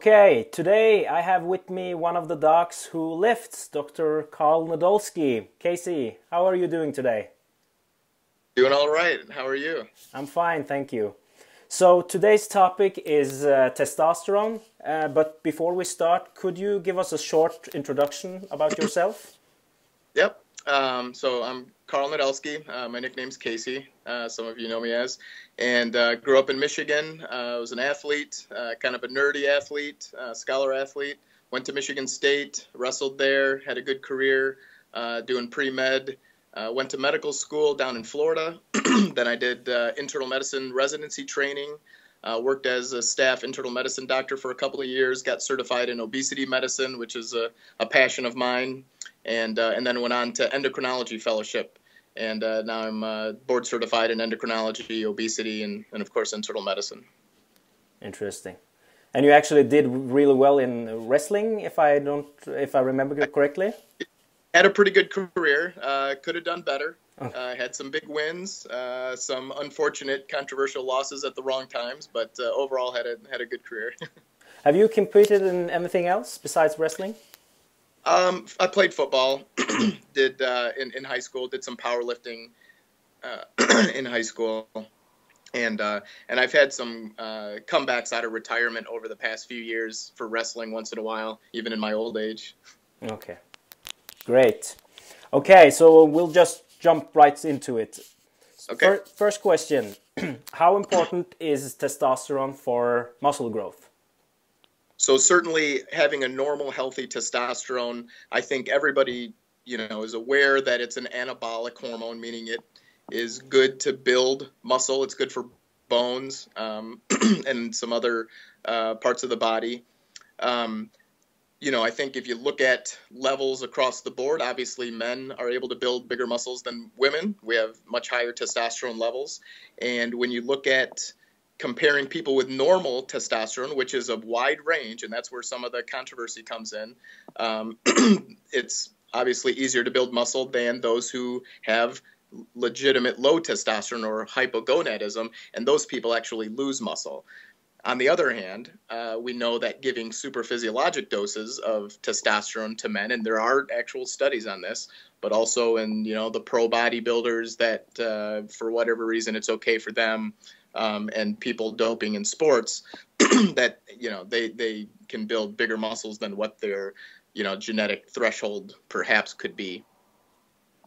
Okay, today I have with me one of the docs who lifts, Dr. Karl Nadolsky. Casey, how are you doing today? Doing all right. How are you? I'm fine, thank you. So today's topic is uh, testosterone. Uh, but before we start, could you give us a short introduction about yourself? Yep. Um, so I'm Karl Nadolsky. Uh, my nickname's Casey. Uh, some of you know me as, and uh, grew up in Michigan. I was an athlete, uh, kind of a nerdy athlete, scholar athlete. Went to Michigan State, wrestled there, had a good career doing pre med. went to medical school down in Florida. then I did internal medicine residency training. Uh, worked as a staff internal medicine doctor for a couple of years. Got certified in obesity medicine, which is a, a passion of mine, and uh, and then went on to endocrinology fellowship and uh, now I'm uh, board certified in endocrinology, obesity, and, and of course internal medicine. Interesting. And you actually did really well in wrestling, if I don't, if I remember correctly. Had a pretty good career. Uh, could have done better. Uh, had some big wins, uh, some unfortunate, controversial losses at the wrong times, but uh, overall had a had a good career. have you competed in anything else besides wrestling? Um, I played football, did uh, in in high school, did some powerlifting uh, in high school, and uh, and I've had some uh, comebacks out of retirement over the past few years for wrestling once in a while, even in my old age. Okay, great. Okay, so we'll just jump right into it. Okay. First question: How important is testosterone for muscle growth? So certainly having a normal, healthy testosterone, I think everybody you know is aware that it's an anabolic hormone, meaning it is good to build muscle. It's good for bones um, and some other uh, parts of the body. Um, you know, I think if you look at levels across the board, obviously men are able to build bigger muscles than women. We have much higher testosterone levels. And when you look at comparing people with normal testosterone, which is a wide range, and that's where some of the controversy comes in. Um, it's obviously easier to build muscle than those who have legitimate low testosterone or hypogonadism, and those people actually lose muscle. On the other hand, uh, we know that giving super physiologic doses of testosterone to men, and there are actual studies on this, but also in you know the pro bodybuilders that uh, for whatever reason it's okay for them um, and people doping in sports that you know they they can build bigger muscles than what their you know genetic threshold perhaps could be.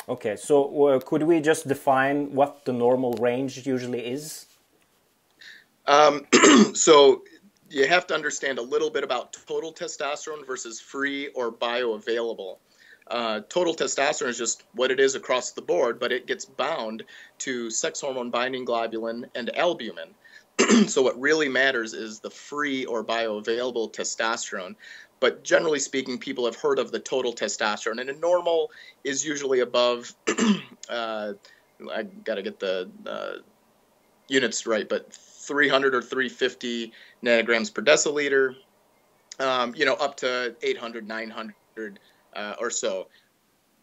Okay, so uh, could we just define what the normal range usually is? Um, so you have to understand a little bit about total testosterone versus free or bioavailable. Uh, total testosterone is just what it is across the board, but it gets bound to sex hormone binding globulin and albumin. so what really matters is the free or bioavailable testosterone. But generally speaking, people have heard of the total testosterone, and a normal is usually above. uh, I got to get the uh, units right, but 300 or 350 nanograms per deciliter. Um, you know, up to 800, 900 uh, or so.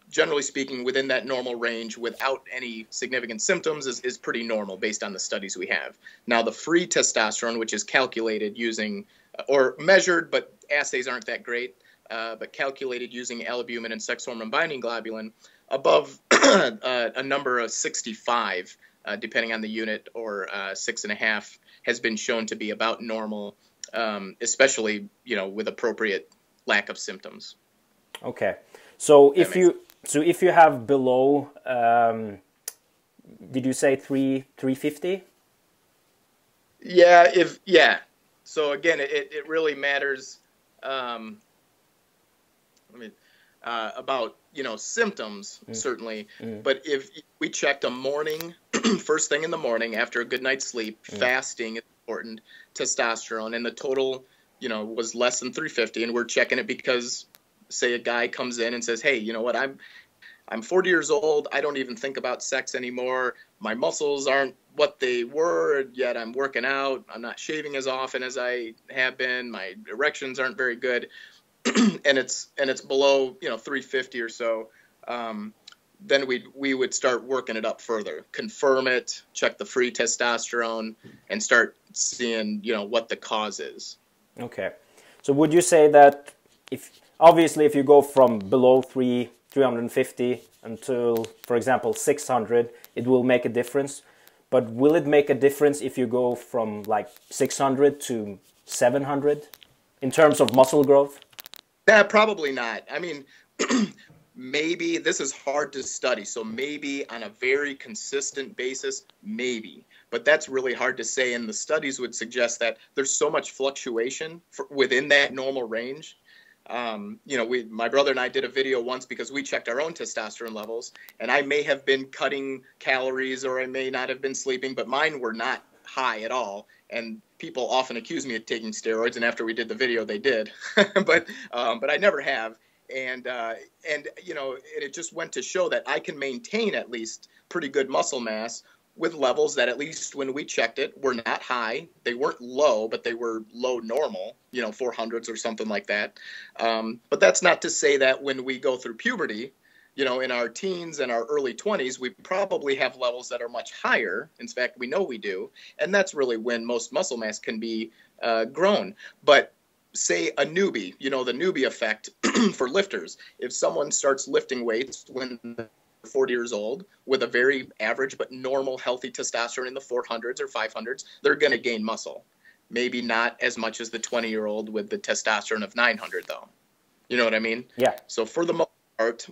Generally speaking, within that normal range without any significant symptoms is, is pretty normal based on the studies we have. Now, the free testosterone, which is calculated using uh, or measured, but assays aren't that great, uh, but calculated using albumin and sex hormone binding globulin above uh, a number of 65, uh, depending on the unit, or uh, six and a half, has been shown to be about normal, um, especially you know with appropriate lack of symptoms. Okay, so if you so if you have below, um, did you say three three fifty? Yeah, if yeah. So again, it it really matters. Um, I mean, uh, about you know symptoms mm. certainly, mm. but if we checked a morning, first thing in the morning after a good night's sleep, mm. fasting is important, testosterone, and the total you know was less than 350, and we're checking it because say a guy comes in and says, "Hey, you know what? I'm I'm 40 years old. I don't even think about sex anymore. My muscles aren't what they were, yet I'm working out. I'm not shaving as often as I have been. My erections aren't very good." and it's and it's below, you know, 350 or so. Um, then we we would start working it up further, confirm it, check the free testosterone, and start seeing you know what the cause is. Okay. So would you say that if obviously if you go from below three 350 until, for example, 600, it will make a difference. But will it make a difference if you go from like 600 to 700 in terms of muscle growth? Yeah, probably not. I mean, maybe this is hard to study. So maybe on a very consistent basis, maybe. But that's really hard to say. And the studies would suggest that there's so much fluctuation for, within that normal range um, you know, we, my brother and I did a video once because we checked our own testosterone levels, and I may have been cutting calories or I may not have been sleeping, but mine were not high at all. And people often accuse me of taking steroids, and after we did the video, they did, but um, but I never have. And uh, and you know, it just went to show that I can maintain at least pretty good muscle mass with levels that at least when we checked it were not high. They weren't low, but they were low normal, you know, 400s or something like that. Um, but that's not to say that when we go through puberty, you know, in our teens and our early 20s, we probably have levels that are much higher. In fact, we know we do. And that's really when most muscle mass can be uh, grown. But say a newbie, you know, the newbie effect for lifters, if someone starts lifting weights when 40 years old with a very average but normal healthy testosterone in the 400s or 500s, they're going to gain muscle. Maybe not as much as the 20 year old with the testosterone of 900, though. You know what I mean? Yeah. So for the most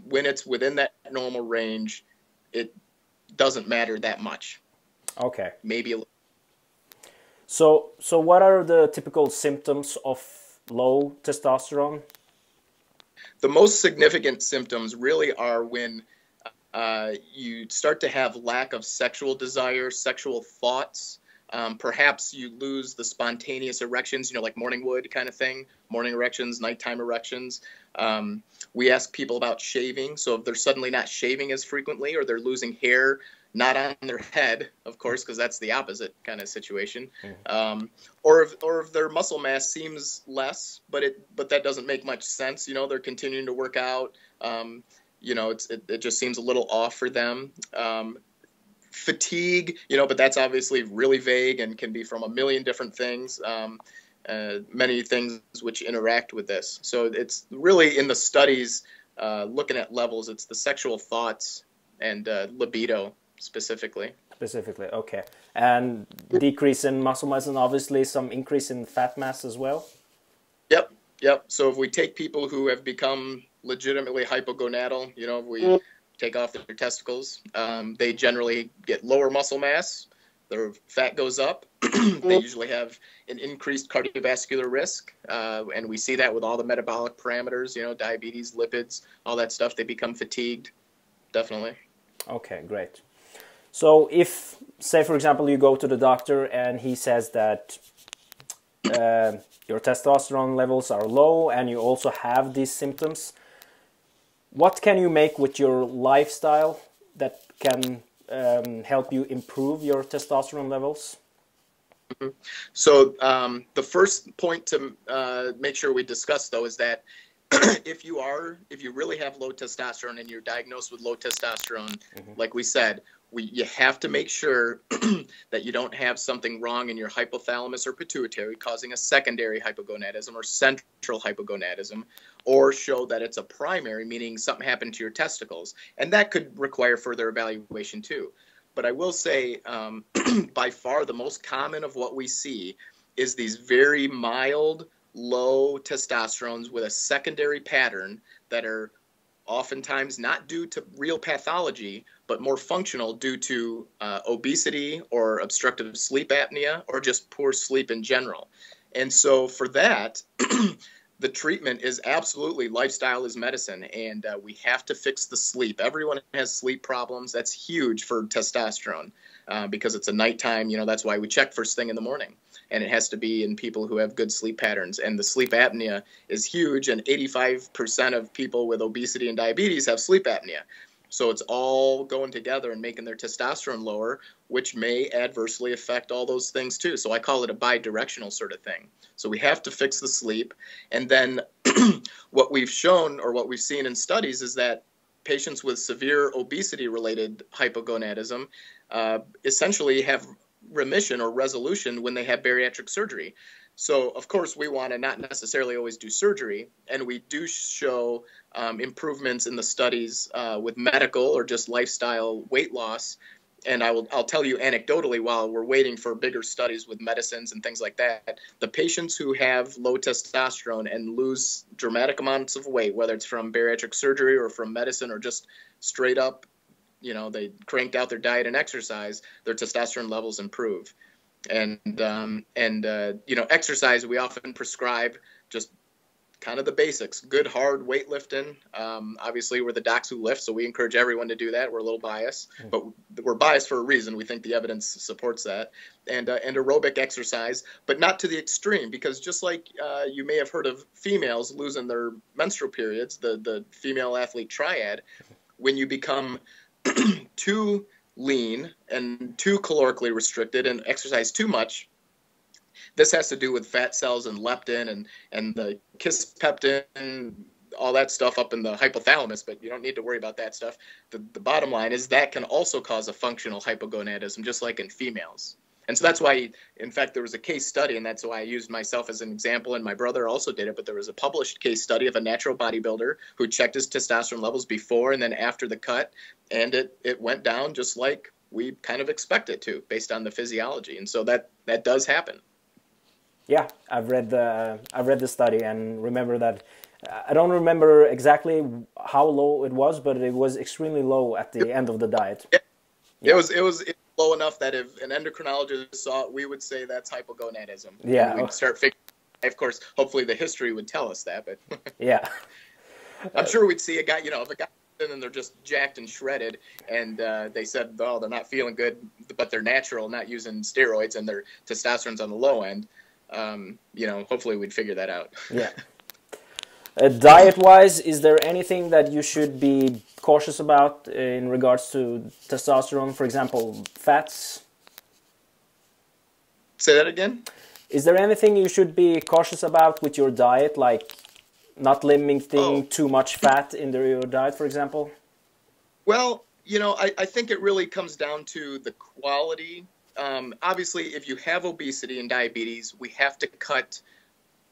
when it's within that normal range, it doesn't matter that much. Okay. Maybe a little. So, so what are the typical symptoms of low testosterone? The most significant symptoms really are when uh, you start to have lack of sexual desire, sexual thoughts. Um, perhaps you lose the spontaneous erections, you know, like morning wood kind of thing, morning erections, nighttime erections. Um, we ask people about shaving. So if they're suddenly not shaving as frequently or they're losing hair, not on their head, of course, because that's the opposite kind of situation. Mm-hmm. Um, or if or if their muscle mass seems less, but it but that doesn't make much sense. You know, they're continuing to work out. Um, you know, it, it just seems a little off for them. Fatigue, you know, but that's obviously really vague and can be from a million different things. Um, uh, many things which interact with this. So it's really in the studies uh, looking at levels. It's the sexual thoughts and uh, libido specifically. Specifically, okay. And decrease in muscle mass and obviously some increase in fat mass as well. Yep, yep. So if we take people who have become legitimately hypogonadal. You know, if we. Take off their testicles, um, they generally get lower muscle mass. Their fat goes up. they usually have an increased cardiovascular risk, uh, and we see that with all the metabolic parameters. You know, diabetes, lipids, all that stuff. They become fatigued. Definitely. Okay, great. So, if, say, for example, you go to the doctor and he says that uh, your testosterone levels are low and you also have these symptoms, what can you make with your lifestyle that can um, help you improve your testosterone levels? Mm-hmm. So um, the first point to uh, make sure we discuss though is that if you are if you really have low testosterone and you're diagnosed with low testosterone, mm-hmm. like we said, we you have to make sure that you don't have something wrong in your hypothalamus or pituitary causing a secondary hypogonadism or central hypogonadism or show that it's a primary meaning something happened to your testicles and that could require further evaluation too but i will say um, by far the most common of what we see is these very mild low testosterones with a secondary pattern that are oftentimes not due to real pathology, but more functional due to uh, obesity or obstructive sleep apnea or just poor sleep in general. And so for that, the treatment is absolutely lifestyle is medicine, and uh, we have to fix the sleep. Everyone has sleep problems. That's huge for testosterone uh, because it's a nighttime. You know, that's why we check first thing in the morning and it has to be in people who have good sleep patterns. And the sleep apnea is huge, and 85% of people with obesity and diabetes have sleep apnea. So it's all going together and making their testosterone lower, which may adversely affect all those things too. So I call it a bi-directional sort of thing. So we have to fix the sleep. And then what we've shown or what we've seen in studies is that patients with severe obesity related hypogonadism uh, essentially have remission or resolution when they have bariatric surgery. So, of course, we want to not necessarily always do surgery, and we do show um, improvements in the studies uh, with medical or just lifestyle weight loss. And I will I'll tell you anecdotally while we're waiting for bigger studies with medicines and things like that, the patients who have low testosterone and lose dramatic amounts of weight, whether it's from bariatric surgery or from medicine or just straight up, you know, they cranked out their diet and exercise, their testosterone levels improve. And um, and uh, you know exercise we often prescribe just kind of the basics good hard weightlifting. Um, obviously we're the docs who lift so we encourage everyone to do that. We're a little biased mm. but we're biased for a reason. We think the evidence supports that. And uh, and aerobic exercise but not to the extreme because just like uh, you may have heard of females losing their menstrual periods the the female athlete triad when you become too lean and too calorically restricted and exercise too much, this has to do with fat cells and leptin and, and the kisspeptin, all that stuff up in the hypothalamus, but you don't need to worry about that stuff. The, the bottom line is that can also cause a functional hypogonadism, just like in females. And so that's why, in fact, there was a case study, and that's why I used myself as an example, and my brother also did it. But there was a published case study of a natural bodybuilder who checked his testosterone levels before and then after the cut, and it, it went down just like we kind of expect it to based on the physiology. And so that, that does happen. Yeah, I've read the I've read the study and remember that I don't remember exactly how low it was, but it was extremely low at the end of the diet. Yeah. Yeah. It was it was low enough that if an endocrinologist saw it, we would say that's hypogonadism. Yeah. And we'd start figuring. Of course, hopefully the history would tell us that, but yeah, I'm sure we'd see a guy. You know, if a guy and they're just jacked and shredded, and uh, they said, "Oh, they're not feeling good, but they're natural, not using steroids, and their testosterone's on the low end." Um, you know, hopefully we'd figure that out. yeah. Uh, diet wise, is there anything that you should be cautious about in regards to testosterone, for example, fats? Say that again? Is there anything you should be cautious about with your diet, like not limiting oh. too much fat in your diet, for example? Well, you know, I, I think it really comes down to the quality. Um, obviously, if you have obesity and diabetes, we have to cut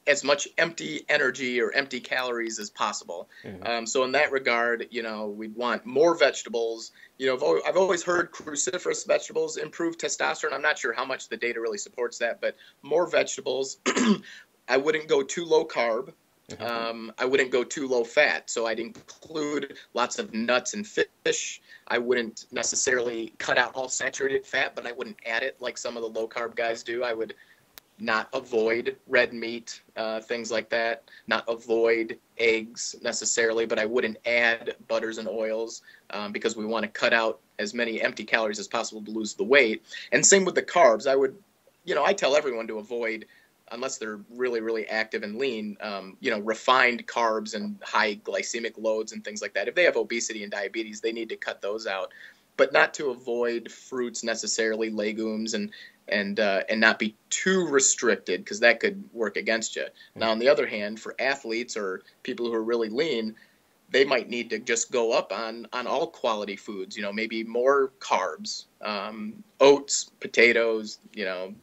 as much empty energy or empty calories as possible. Mm-hmm. Um, so in that regard, you know, we'd want more vegetables. You know, I've always, I've always heard cruciferous vegetables improve testosterone. I'm not sure how much the data really supports that, but more vegetables. I wouldn't go too low carb. Mm-hmm. Um, I wouldn't go too low fat. So I'd include lots of nuts and fish. I wouldn't necessarily cut out all saturated fat, but I wouldn't add it like some of the low carb guys do. I would not avoid red meat, uh, things like that, not avoid eggs necessarily, but I wouldn't add butters and oils um, because we want to cut out as many empty calories as possible to lose the weight. And same with the carbs. I would, you know, I tell everyone to avoid, unless they're really, really active and lean, um, you know, refined carbs and high glycemic loads and things like that. If they have obesity and diabetes, they need to cut those out. But not to avoid fruits necessarily, legumes and and uh, and not be too restricted because that could work against you. Mm-hmm. Now, on the other hand, for athletes or people who are really lean, they might need to just go up on on all quality foods. You know, maybe more carbs, um, oats, potatoes, you know,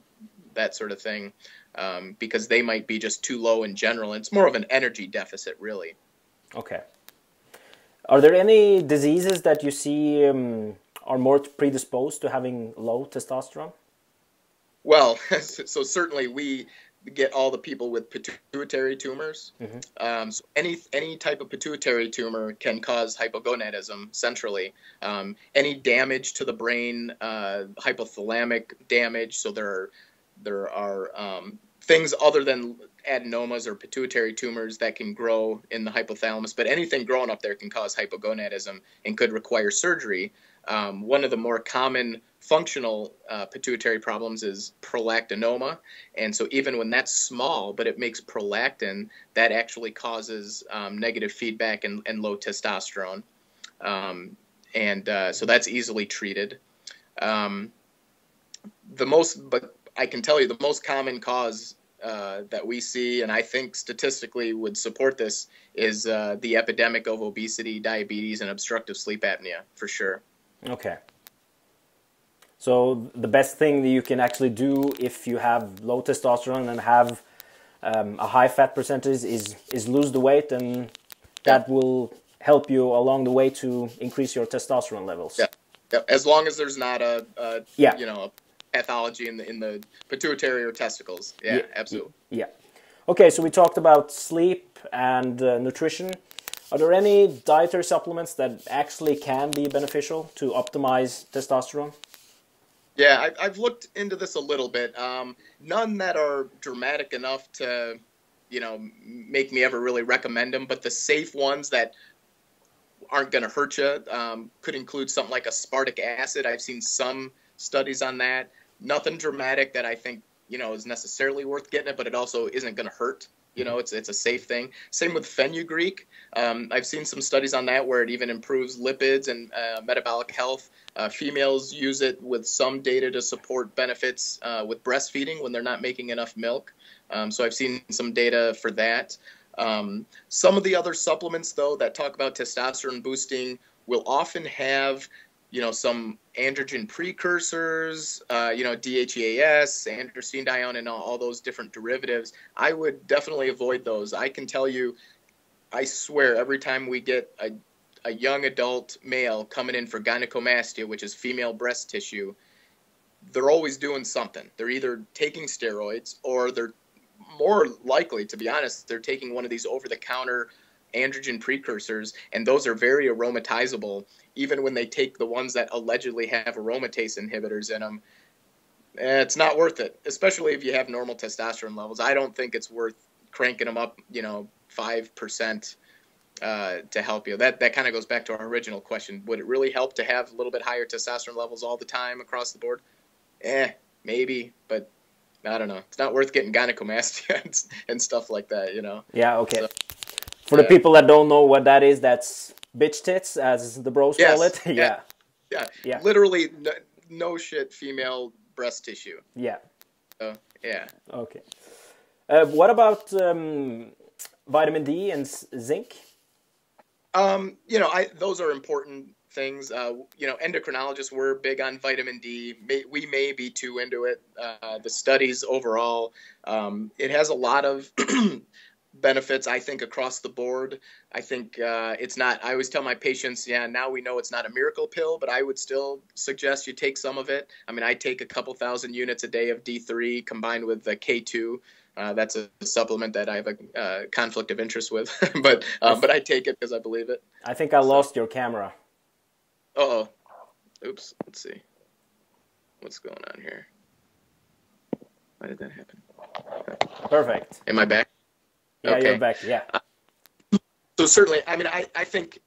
that sort of thing, um, because they might be just too low in general. And it's more of an energy deficit, really. Okay. Are there any diseases that you see um, are more predisposed to having low testosterone? Well, so certainly we get all the people with pituitary tumors. Mm-hmm. Um, so any any type of pituitary tumor can cause hypogonadism centrally. Um, any damage to the brain, uh, hypothalamic damage. So there are there are um, things other than adenomas or pituitary tumors that can grow in the hypothalamus, but anything growing up there can cause hypogonadism and could require surgery. Um, one of the more common functional uh, pituitary problems is prolactinoma. And so, even when that's small, but it makes prolactin, that actually causes um, negative feedback and, and, low testosterone. Um, and uh, so, that's easily treated. Um, the most, but I can tell you, the most common cause uh, that we see, and I think statistically would support this, is uh, the epidemic of obesity, diabetes, and obstructive sleep apnea for sure. Okay. So the best thing that you can actually do if you have low testosterone and have um, a high fat percentage is is lose the weight, and that will help you along the way to increase your testosterone levels. Yeah, as long as there's not a, a yeah. you know a pathology in the in the pituitary or testicles. Yeah, yeah. absolutely. Yeah. Okay, so we talked about sleep and uh, nutrition. Are there any dietary supplements that actually can be beneficial to optimize testosterone? Yeah, I, have looked into this a little bit. Um, none that are dramatic enough to, you know, make me ever really recommend them. But the safe ones that aren't going to hurt you um, could include something like aspartic acid. I've seen some studies on that. Nothing dramatic that I think you know is necessarily worth getting it, but it also isn't going to hurt. You know, it's it's a safe thing. Same with fenugreek. Um, I've seen some studies on that where it even improves lipids and uh, metabolic health. Uh, females use it with some data to support benefits uh, with breastfeeding when they're not making enough milk. Um, so I've seen some data for that. Um, some of the other supplements, though, that talk about testosterone boosting will often have you know some androgen precursors, uh, you know DHEAS, androstenedione, and all, all, those different derivatives. I would definitely avoid those. I can tell you, I swear, every time we get a, a young adult male coming in for gynecomastia, which is female breast tissue, they're always doing something. They're either taking steroids or they're more likely, to be honest, they're taking one of these over-the-counter androgen precursors, and those are very aromatizable. Even when they take the ones that allegedly have aromatase inhibitors in them, eh, it's not worth it. Especially if you have normal testosterone levels. I don't think it's worth cranking them up, you know, five percent uh, to help you. That that kind of goes back to our original question. Would it really help to have a little bit higher testosterone levels all the time across the board? Eh, maybe, but I don't know. It's not worth getting gynecomastia and, and stuff like that, you know. Yeah. Okay. So, for the people that don't know what that is, that's bitch tits, as the bros yes. call it. yeah. yeah. Yeah. Yeah. Literally, no, no, shit, female breast tissue. Yeah. So, yeah. Okay. Uh, what about um, vitamin D and zinc? Um, you know, I those are important things. Uh, you know, endocrinologists were big on vitamin D. May, we may be too into it. Uh, the studies overall, um, it has a lot of benefits, I think, across the board. I think uh, it's not, I always tell my patients, yeah, now we know it's not a miracle pill, but I would still suggest you take some of it. I mean, I take a couple thousand units a day of D3 combined with the K2. Uh, that's a supplement that I have a uh, conflict of interest with, but uh, but I take it because I believe it. I think I lost your camera. oh. Oops. Let's see. What's going on here? Why did that happen? Perfect. Am I back? Yeah, okay. you're back. Yeah. so certainly, I mean, I, I think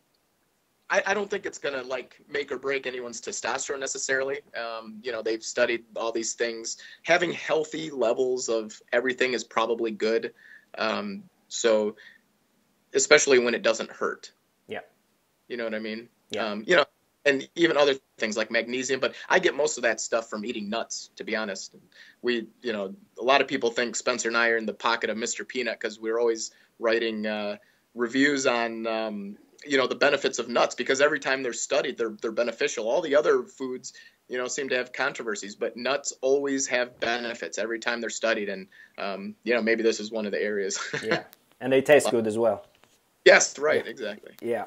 I, I don't think it's gonna like make or break anyone's testosterone necessarily. Um, you know, they've studied all these things. Having healthy levels of everything is probably good. Um, so, especially when it doesn't hurt. Yeah. You know what I mean? Yeah. Um, you know, and even other things like magnesium. But I get most of that stuff from eating nuts, to be honest. We, you know, a lot of people think Spencer and I are in the pocket of Mr. Peanut because we're always writing uh, reviews on, um, you know, the benefits of nuts because every time they're studied, they're they're beneficial. All the other foods, you know, seem to have controversies, but nuts always have benefits every time they're studied, and um, you know, maybe this is one of the areas. yeah, and they taste good as well. Yes, right, exactly. Yeah.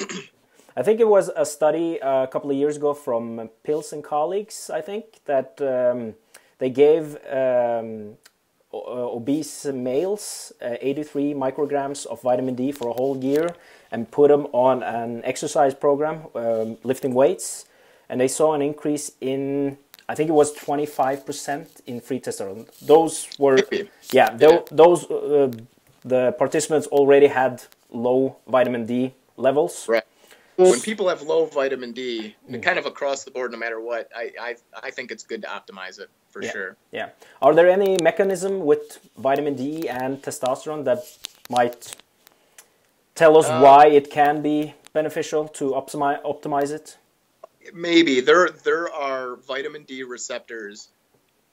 I think it was a study uh, a couple of years ago from Pilz and colleagues, I think, that um, they gave um, obese males uh, 83 micrograms of vitamin D for a whole year and put them on an exercise program, um, lifting weights, and they saw an increase in, I think it was 25% in free testosterone. Those were, yeah, yeah. those, uh, the participants already had low vitamin D levels. Right when people have low vitamin D, mm. kind of across the board, no matter what, I, I, I think it's good to optimize it for yeah. sure. Yeah. Are there any mechanism with vitamin D and testosterone that might tell us uh, why it can be beneficial to optimize optimize it? Maybe there there are vitamin D receptors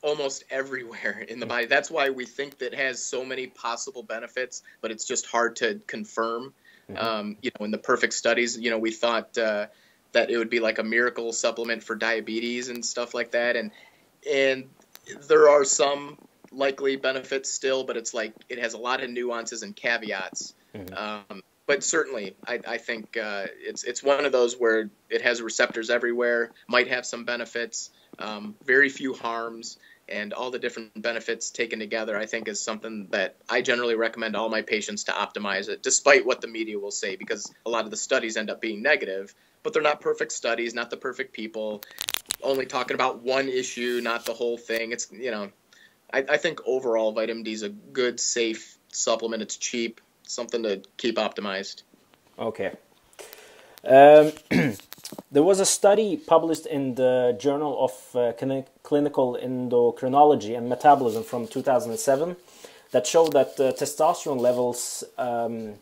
almost everywhere in the body. That's why we think that has so many possible benefits, but it's just hard to confirm. Mm-hmm. Um, you know, in the perfect studies, you know, we thought uh, that it would be like a miracle supplement for diabetes and stuff like that, and and there are some likely benefits still, but it's like it has a lot of nuances and caveats. Mm-hmm. Um, but certainly, I, I think uh, it's it's one of those where it has receptors everywhere, might have some benefits, um, very few harms, and all the different benefits taken together. I think is something that I generally recommend all my patients to optimize it, despite what the media will say, because a lot of the studies end up being negative, but they're not perfect studies, not the perfect people, only talking about one issue, not the whole thing. It's you know, I, I think overall vitamin D is a good, safe supplement. It's cheap something to keep optimized. Okay. Um, there was a study published in the Journal of uh, Clinical Endocrinology and Metabolism from 2007 that showed that uh, testosterone levels um,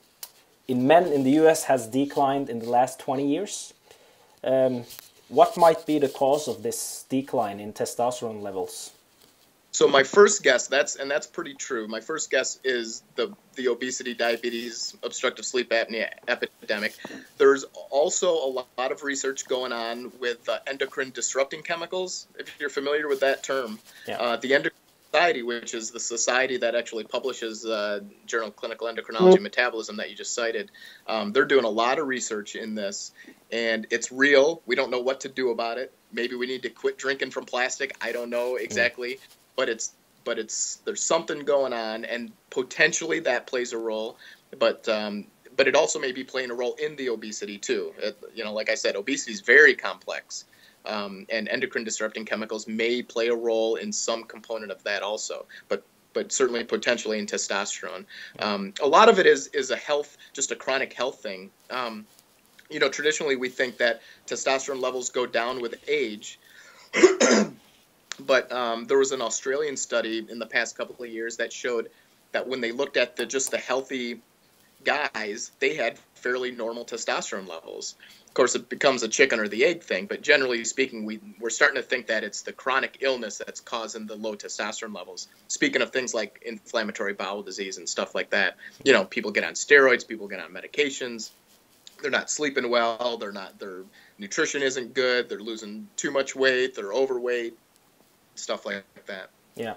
in men in the US has declined in the last 20 years. Um, what might be the cause of this decline in testosterone levels? So my first guess, that's and that's pretty true. My first guess is the the obesity, diabetes, obstructive sleep apnea epidemic. There's also a lot of research going on with uh, endocrine disrupting chemicals. If you're familiar with that term, yeah. uh, the endocrine society, which is the society that actually publishes uh, Journal of Clinical Endocrinology mm-hmm. Metabolism that you just cited, um, they're doing a lot of research in this, and it's real. We don't know what to do about it. Maybe we need to quit drinking from plastic. I don't know exactly. Mm-hmm but it's but it's there's something going on, and potentially that plays a role. But um, but it also may be playing a role in the obesity too. It, you know, like I said, obesity is very complex, um, and endocrine disrupting chemicals may play a role in some component of that also. But but certainly potentially in testosterone. Um, a lot of it is is a health, just a chronic health thing. Um, you know, traditionally we think that testosterone levels go down with age. But um, there was an Australian study in the past couple of years that showed that when they looked at the just the healthy guys, they had fairly normal testosterone levels. Of course, it becomes a chicken or the egg thing, but generally speaking, we, we're starting to think that it's the chronic illness that's causing the low testosterone levels. Speaking of things like inflammatory bowel disease and stuff like that, you know, people get on steroids, people get on medications, they're not sleeping well, they're not, their nutrition isn't good, they're losing too much weight, they're overweight, stuff like that. Yeah.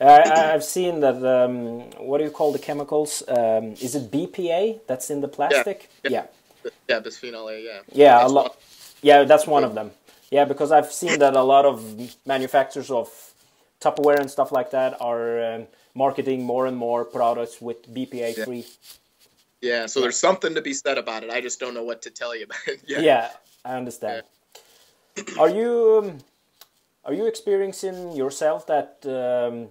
I, have seen that. Um, what do you call the chemicals? Um, is it BPA that's in the plastic? Yeah. Yeah, yeah bisphenol A. Yeah. Yeah, a lot. Yeah, that's one of them. Yeah, because I've seen that a lot of manufacturers of Tupperware and stuff like that are um, marketing more and more products with BPA free. Yeah. yeah. so there's something to be said about it. I just don't know what to tell you about it. yeah. yeah, I understand. Yeah. Are you um, are you experiencing yourself that um,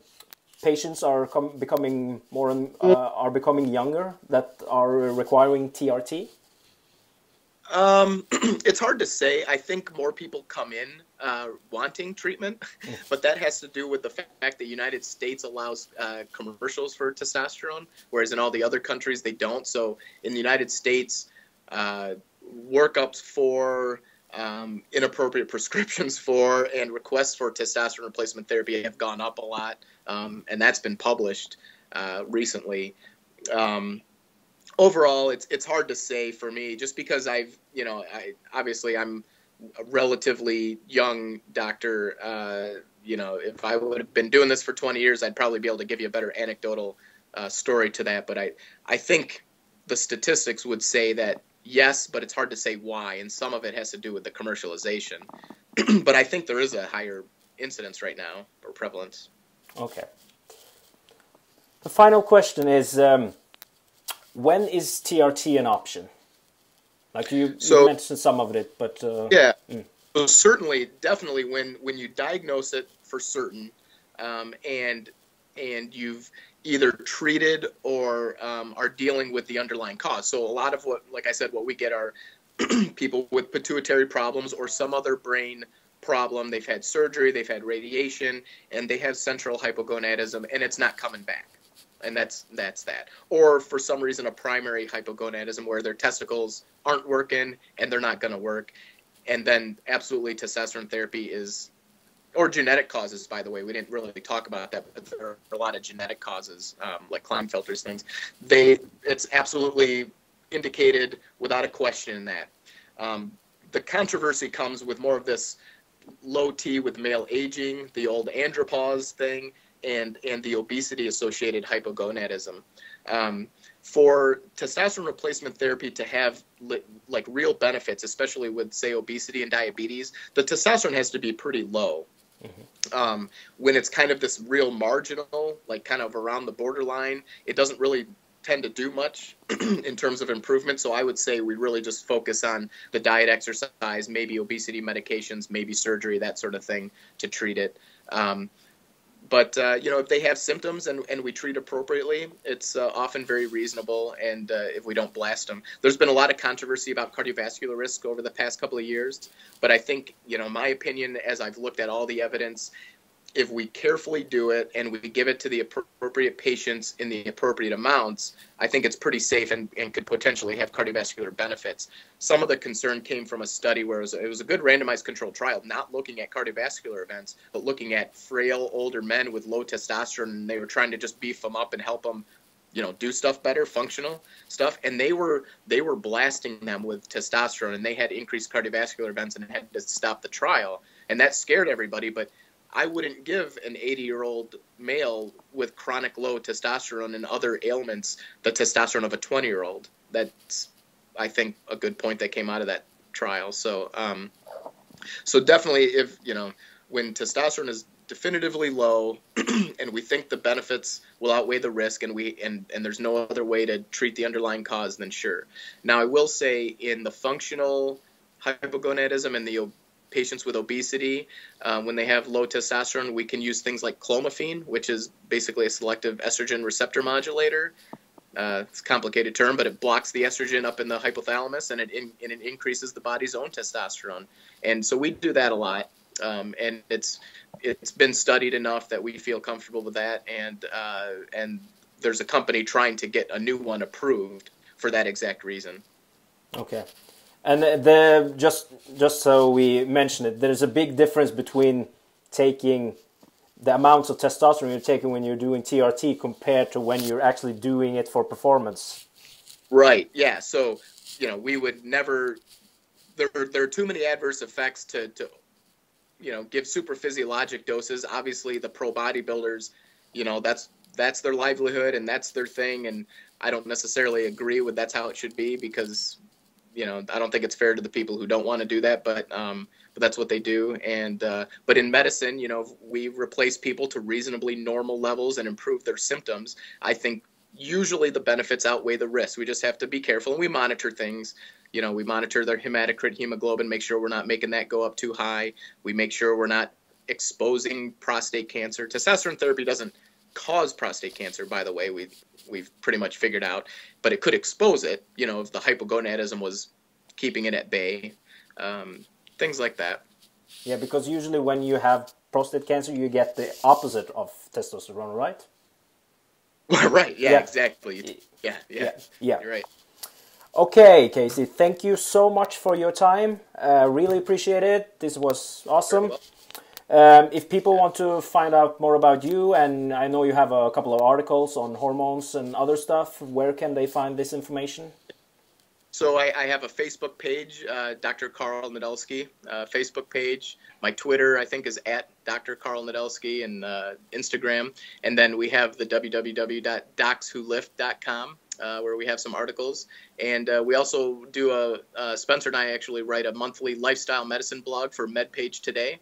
patients are becoming more and uh, are becoming younger that are requiring TRT? Um, it's hard to say. I think more people come in uh, wanting treatment, mm. but that has to do with the fact that the United States allows uh, commercials for testosterone, whereas in all the other countries they don't. So in the United States, uh, workups for um, inappropriate prescriptions for and requests for testosterone replacement therapy have gone up a lot, um, and that's been published uh, recently. Um, overall, it's it's hard to say for me, just because I've you know I obviously I'm a relatively young doctor. Uh, you know, if I would have been doing this for 20 years, I'd probably be able to give you a better anecdotal uh, story to that. But I I think the statistics would say that yes, but it's hard to say why, and some of it has to do with the commercialization. but I think there is a higher incidence right now or prevalence. Okay. The final question is um, when is TRT an option? Like you, so, you mentioned some of it, but uh, yeah. Mm. So certainly, definitely, when when you diagnose it for certain, um, and and you've either treated or um, are dealing with the underlying cause. So a lot of what, like I said, what we get are people with pituitary problems or some other brain problem. They've had surgery, they've had radiation, and they have central hypogonadism, and it's not coming back. And that's that's that. Or for some reason, a primary hypogonadism where their testicles aren't working and they're not going to work, and then absolutely testosterone therapy is or genetic causes, by the way. We didn't really talk about that, but there are a lot of genetic causes, um, like Klinefelter's things. They, it's absolutely indicated without a question in that. Um, the controversy comes with more of this low T with male aging, the old andropause thing, and and the obesity associated hypogonadism. Um, for testosterone replacement therapy to have li- like real benefits, especially with say obesity and diabetes, the testosterone has to be pretty low. Mm-hmm. Um, when it's kind of this real marginal, like kind of around the borderline, it doesn't really tend to do much in terms of improvement. So I would say we really just focus on the diet, exercise, maybe obesity medications, maybe surgery, that sort of thing to treat it. Um, but uh, you know if they have symptoms and, and we treat appropriately it's uh, often very reasonable and uh, if we don't blast them. There's been a lot of controversy about cardiovascular risk over the past couple of years but i think you know my opinion as i've looked at all the evidence if we carefully do it and we give it to the appropriate patients in the appropriate amounts, I think it's pretty safe and, and could potentially have cardiovascular benefits. Some of the concern came from a study where it was, it was a good randomized controlled trial, not looking at cardiovascular events, but looking at frail older men with low testosterone, and they were trying to just beef them up and help them you know do stuff better functional stuff and they were they were blasting them with testosterone and they had increased cardiovascular events and had to stop the trial and that scared everybody but I wouldn't give an 80 year old male with chronic low testosterone and other ailments the testosterone of a 20 year old. That's, I think, a good point that came out of that trial. So, um, so definitely, if you know, when testosterone is definitively low, and we think the benefits will outweigh the risk, and we and and there's no other way to treat the underlying cause, then sure. Now, I will say in the functional hypogonadism and the patients with obesity, um, when they have low testosterone, we can use things like clomiphene, which is basically a selective estrogen receptor modulator. Uh, it's a complicated term, but it blocks the estrogen up in the hypothalamus and it, in, and it increases the body's own testosterone. And so we do that a lot. Um, and it's it's been studied enough that we feel comfortable with that. And uh, and there's a company trying to get a new one approved for that exact reason. Okay. And the just just so we mention it, there's a big difference between taking the amounts of testosterone you're taking when you're doing TRT compared to when you're actually doing it for performance. Right. Yeah. So you know we would never. There there are too many adverse effects to to you know give super physiologic doses. Obviously, the pro bodybuilders, you know that's that's their livelihood and that's their thing and I don't necessarily agree with that's how it should be because you know, I don't think it's fair to the people who don't want to do that, but um, but that's what they do. And uh, but in medicine, you know, we replace people to reasonably normal levels and improve their symptoms. I think usually the benefits outweigh the risks. We just have to be careful and we monitor things. You know, we monitor their hematocrit hemoglobin, make sure we're not making that go up too high. We make sure we're not exposing prostate cancer. Testosterone therapy doesn't cause prostate cancer, by the way. We we've pretty much figured out, but it could expose it. You know, if the hypogonadism was keeping it at bay, um, things like that. Yeah, because usually when you have prostate cancer, you get the opposite of testosterone, right? right. Yeah, yeah. Exactly. Yeah, yeah. Yeah. yeah. You're right. Okay, Casey. Thank you so much for your time. Uh, really appreciate it. This was awesome. Um, if people want to find out more about you, and I know you have a couple of articles on hormones and other stuff, where can they find this information? So I, I have a Facebook page, uh, Dr. Karl Nadolsky, uh, Facebook page. My Twitter, I think, is at Dr. Karl Nadolsky, and uh, Instagram. And then we have the www.docswholift.com, uh, where we have some articles. And uh, we also do a, uh, Spencer and I actually write a monthly lifestyle medicine blog for MedPage Today.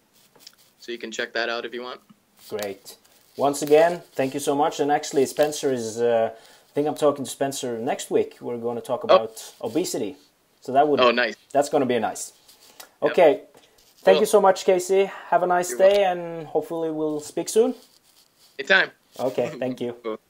So you can check that out if you want. Great. Once again, thank you so much. And actually, Spencer is. Uh, I think I'm talking to Spencer next week. We're going to talk oh. about oh. obesity. So that would. Oh, nice. That's going to be nice. Okay. Yep. Thank cool. you so much, Casey. Have a nice You're day, welcome. and hopefully we'll speak soon. Anytime. Okay. Thank you.